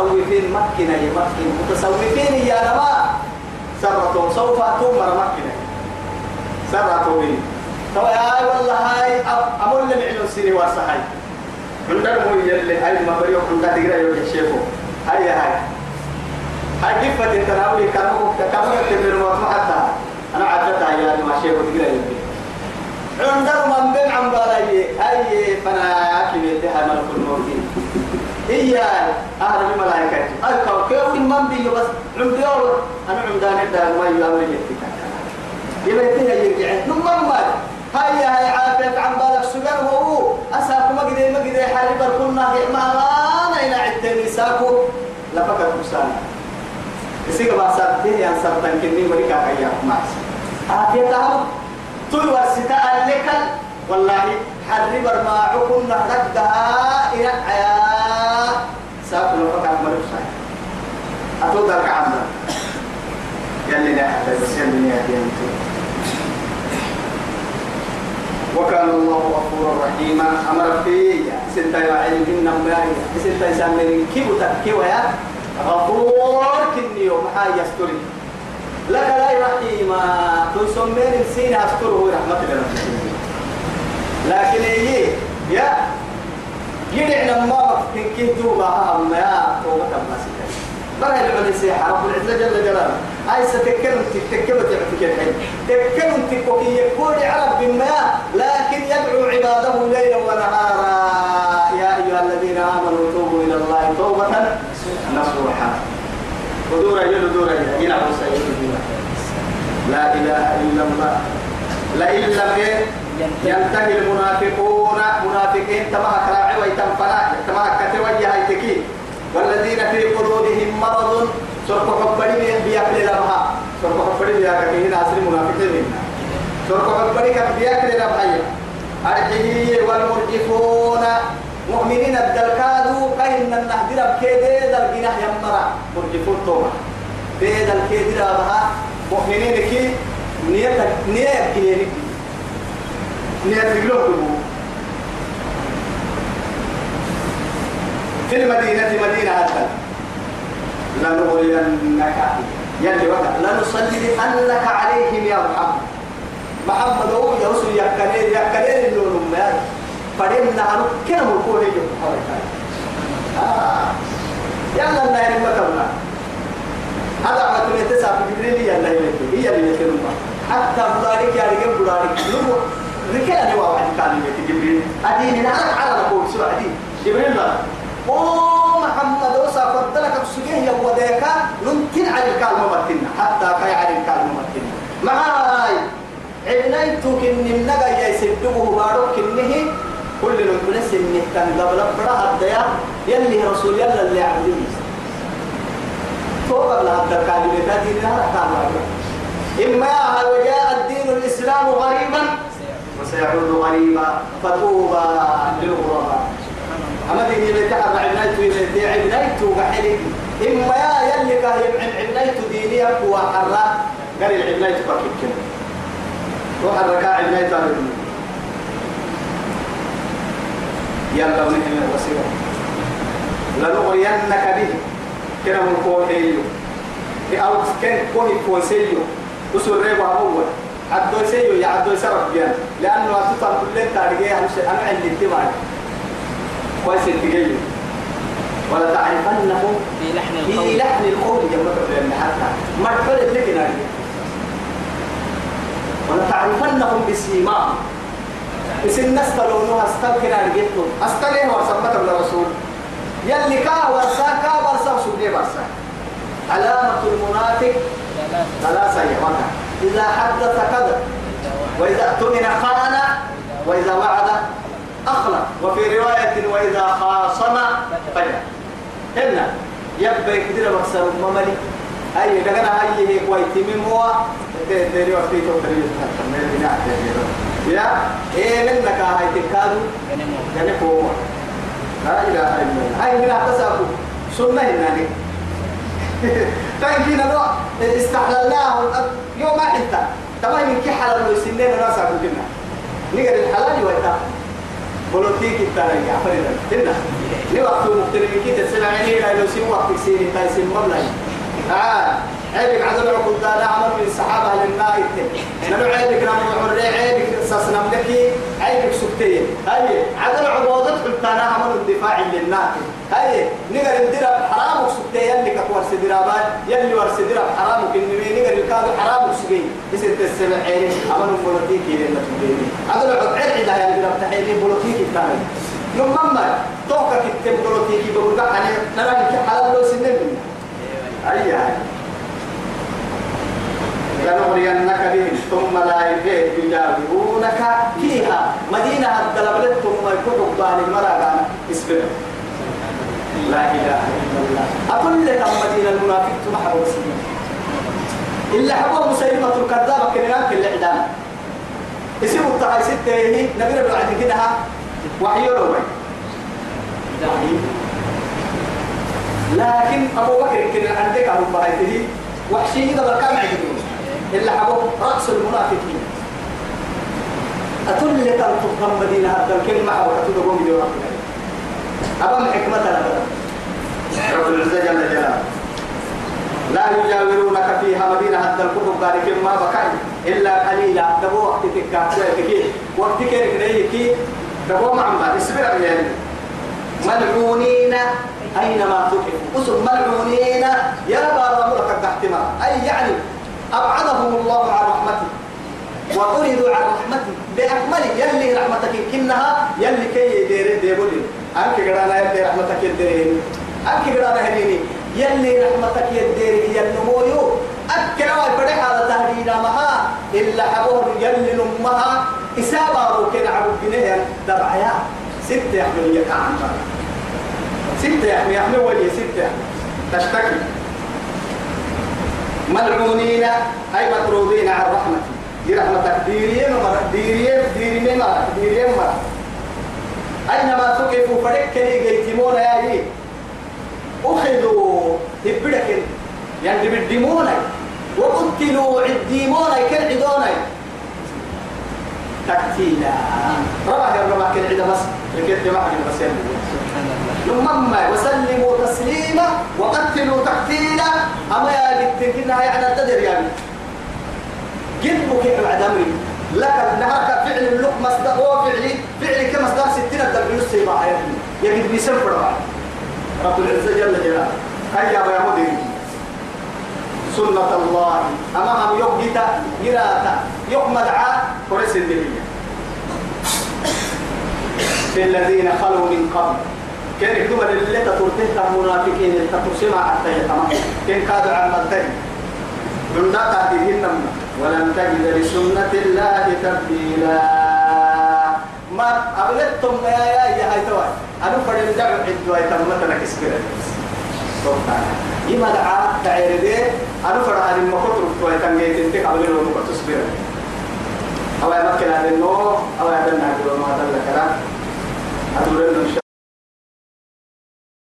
متسوفين مكنا يمكن متسوفين يا نما سرتهم سوف تمر مكنا سرتهم. تو يا والله هاي أمول لم يعلن سيري واسهاي عندنا مو يلي هاي ما بريو عندنا تقرا يوجد شيفو هاي هاي. هاي كيف تتناولي كانوا كانوا تمر ما حتى. أنا عدتها يا ما شيفو تقرا يوجد عندنا من بين عم بالاي أي فنا كبير ده ملك الموت هي أهل الملائكة أي كوكب من بيجي بس عندي أول أنا عمدان الدار ما يعمل يتك يبقى يرجع نمر ما هيا هاي عافية عن بالك سجن هو أساكم ما قدي ما قدي حرب الكنا ما أنا إلى عدتني ساكو لفكر مسانا يسيق باسات هي أن سبتن كني ولك أيام ماس عافية تعب توي ورستا لك والله حرب الماعكم نهدها إلى حياة ساكو لفكر مرسان أتوقع كعمنا يلي نحن تسلمني يا ديانتو وكان الله غفورا رحيما. أمر في سنتا يعلم ان مبارك سنتا يسمي كيف تكيو يا غفور كني يوم حي يستري. لك لا رحيما. تسمين السين أستره رحمة الله لكن هي يا يدعنا ما كي توبا هم يا توبة ما بقى العلي سيحة رب العزة جل جلاله. هاي ستكلم تكلم تعطيك الحين تكلم تكوكي يقول على بما لكن يدعو عباده ليلا ونهارا. يا أيها الذين آمنوا توبوا إلى الله توبة نصوحا. ودورا يلو دورا يلو لا إله إلا الله. لئن لم ينتهي المنافقون منافقين تما كراعي ويتنفلا كما كتوجه هيتكي والذين في قلوبهم مرض سرق حبري بيأكل لبها سرق حبري بيأكل هنا أصل منافقين سرق حبري بيأكل لبها أرحيه والمرجفون. مؤمنين الدلكادو كاين النهدر بكيدي دل جناح يمرا. مرجفون توما بيد الكيدي مؤمنين كي نية نية كيني نية تقلوه في المدينة مدينة هذا لنغرينك. يلي وقت. لنصلي عليهم يا محمد. محمد هو يوصل يكالير يكالير اللون ما فدمنا عنه كم الكون يجب آه. يلا الله كمنا هذا تقول تسعة جبريل يلا يلك هي اللي يكلم حتى بلارك يا رجال بلارك نوا واحد كان جبريل. أدين أنا على نقول سوى أدين جبريل لا محمد وصا فضلك بسجيه يا وديكا ننتن على الكلمة متنا حتى كاي على الكلمة متنا معاي. عنيتك إن النجا يسدبه بارك إنه كل نقول سنه كان قبل برا الديا يلي رسول يلا اللي عبدني توقف لها الكلمة تدين لها إما هل جاء الدين الإسلام غريبا. وسيعود غريبا فطوبى للغرباء أما دي اللي تعب عنايته اللي عنايته وحلك إما يا يلي كهي عنايته دينية هو حرة. قال العنايته بكيك كده وحركا عنايته على الدنيا يلا ونحن الوسيلة. لنغرينك به. كنا من كوهيو أو كان كوهي كوسيو وسر ريبا أول عدو سيو يا عدو سرف بيان لأنه أتطلب كل تاريخي أنا عندي انتباه. كويس تجيله ولا تعرفنهم في لحن القول. في لحن القول جمعك بين حتى. ما فرق لك نادي ولا تعرفنهم بسيماهم اسم الناس تلونها استلقنا رجيتهم استلقنا ورسمت الرسول. يلي كا ورسا كا ورسا سبني ورسا علامة المنافق ثلاثة. يا إذا حدث كذب وإذا اؤتمن خان وإذا وعد أخلق وفي رواية وإذا خاصم فجر هنا يبقى كده مكسر مملي أي دعنا كويت من هو. تدري وقت توكل يا إيه منك هاي تكادو؟ يعني هو. لا إله إلا الله. هاي من أحتسابه سنة هنا تانكينا لو استحللناه يوم ما تمام من كي حلال ويسنين ناس أقول كنا نقدر الحلال ويتا بولوتيك التاني عفرنا هنا لي وقت مختلفين كده سمعني لا لو سي وقت سيري تاي سي مبلغ آه عيبك عدد عقود دانا عمر من الصحابة للنايت نلو عيبك نمو عري عيبك ساس نملكي عيبك سكتين. هاي عدد عقودات حلتانا عمر الدفاع للنايت هاي نقر الدرب حرامك سكتين يلي كتور سدرابات يلي ور سدراب حرامك. نقر حرامك سكين يسد السبع عيني عمر بولوتيكي لنا تبيني. عدد عقود عيب عدا يلي درب تحيني بولوتيكي الثاني. نمما توقع كتب بولوتيكي بقول لك أنا نرى حلال لو سنين أي يعني. لنغرينك بهم ثم لا يجاورونك فيها. مدينة الدلبلت ثم يكون ربان المرأة اسبب لا إله إلا الله. أقول لك مدينة المنافق تمحر وسلم إلا حبوه مسيلمة الكذابة كنياك اللي عدانا اسمه التعاي ستة هي نبينا بعد كده وحي روي لكن أبو بكر كان عندك أبو بكر. وحشي إذا بكام عجبون إلا حبوب رأس المنافقين. أتل لك الفقه مدينة هذا الكلمة أو كتب قوم دي أبا أبدا رب العزة جل جلاله لا يجاورونك فيها مدينة هذا الكتب ذلك ما بكاي إلا قليلا. دبو وقت تكاكوة كي وقت كيرك نيكي دبو معمد اسبر يعني. ملعونين أينما تقف أسر ملعونين يا بارا لك التحتما أي يعني أبعدهم الله عن رحمته وطردوا عن رحمته بأكمله يلي رحمتك كنها يلي كي يدير ديبولي أنك قرأنا يلي رحمتك يدير. أنك قرأنا هنيني يلي رحمتك يدير ينمويو أكلا ويفرح على تهدينا مها إلا حبور يلي نمها إسابة روكين عبد جنيه دبعيا ستة يحمل يكعن ستة يحمل يحمل ولي ستة تشتكي. ملعونين. أي مطرودين عن رحمتي. دي رحمتك. ديرين مرة ديرين. ديرين مرة ديرين مرة أينما تقفوا فريق كلي جيتمون يا أخذوا يعني بدمون وقتلوا عديمون كل عدون تكتيلا. ربع الربع كل عدا بس. لكن جماعة بس ثم وسلموا تسليما وقتلوا تقتيلا. أما يا جد كنا يعني تدر يعني. جد بك بعد أمري لك نهارك فعل اللق مصدر هو فعلي. فعلي كمصدر ستين يسي بقى يا جد بيسفر رب العزة جل جلاله. هيا يا مدير سنة الله. أمام يوجد جراتا يقمد عا ورس الدنيا. في الذين خلوا من قبل. كان يكتب اللي المنافقين اللي تطرسما حتى يتمام كان كادوا عن مدتين من دقة ديهن ولن تجد لسنة الله تبديلا. ما أبلتم يا يا يا هاي توي. أنا فرد عدوا يتمتنا كسبرة إما دعا دعير دي أنا فرد هذه المكتر توي تنجي تنتك قبل المكتر تصبر. أو يا مكنا للنو أو يا دلنا هذا ما هذا الكلام أدور إنه إن شاء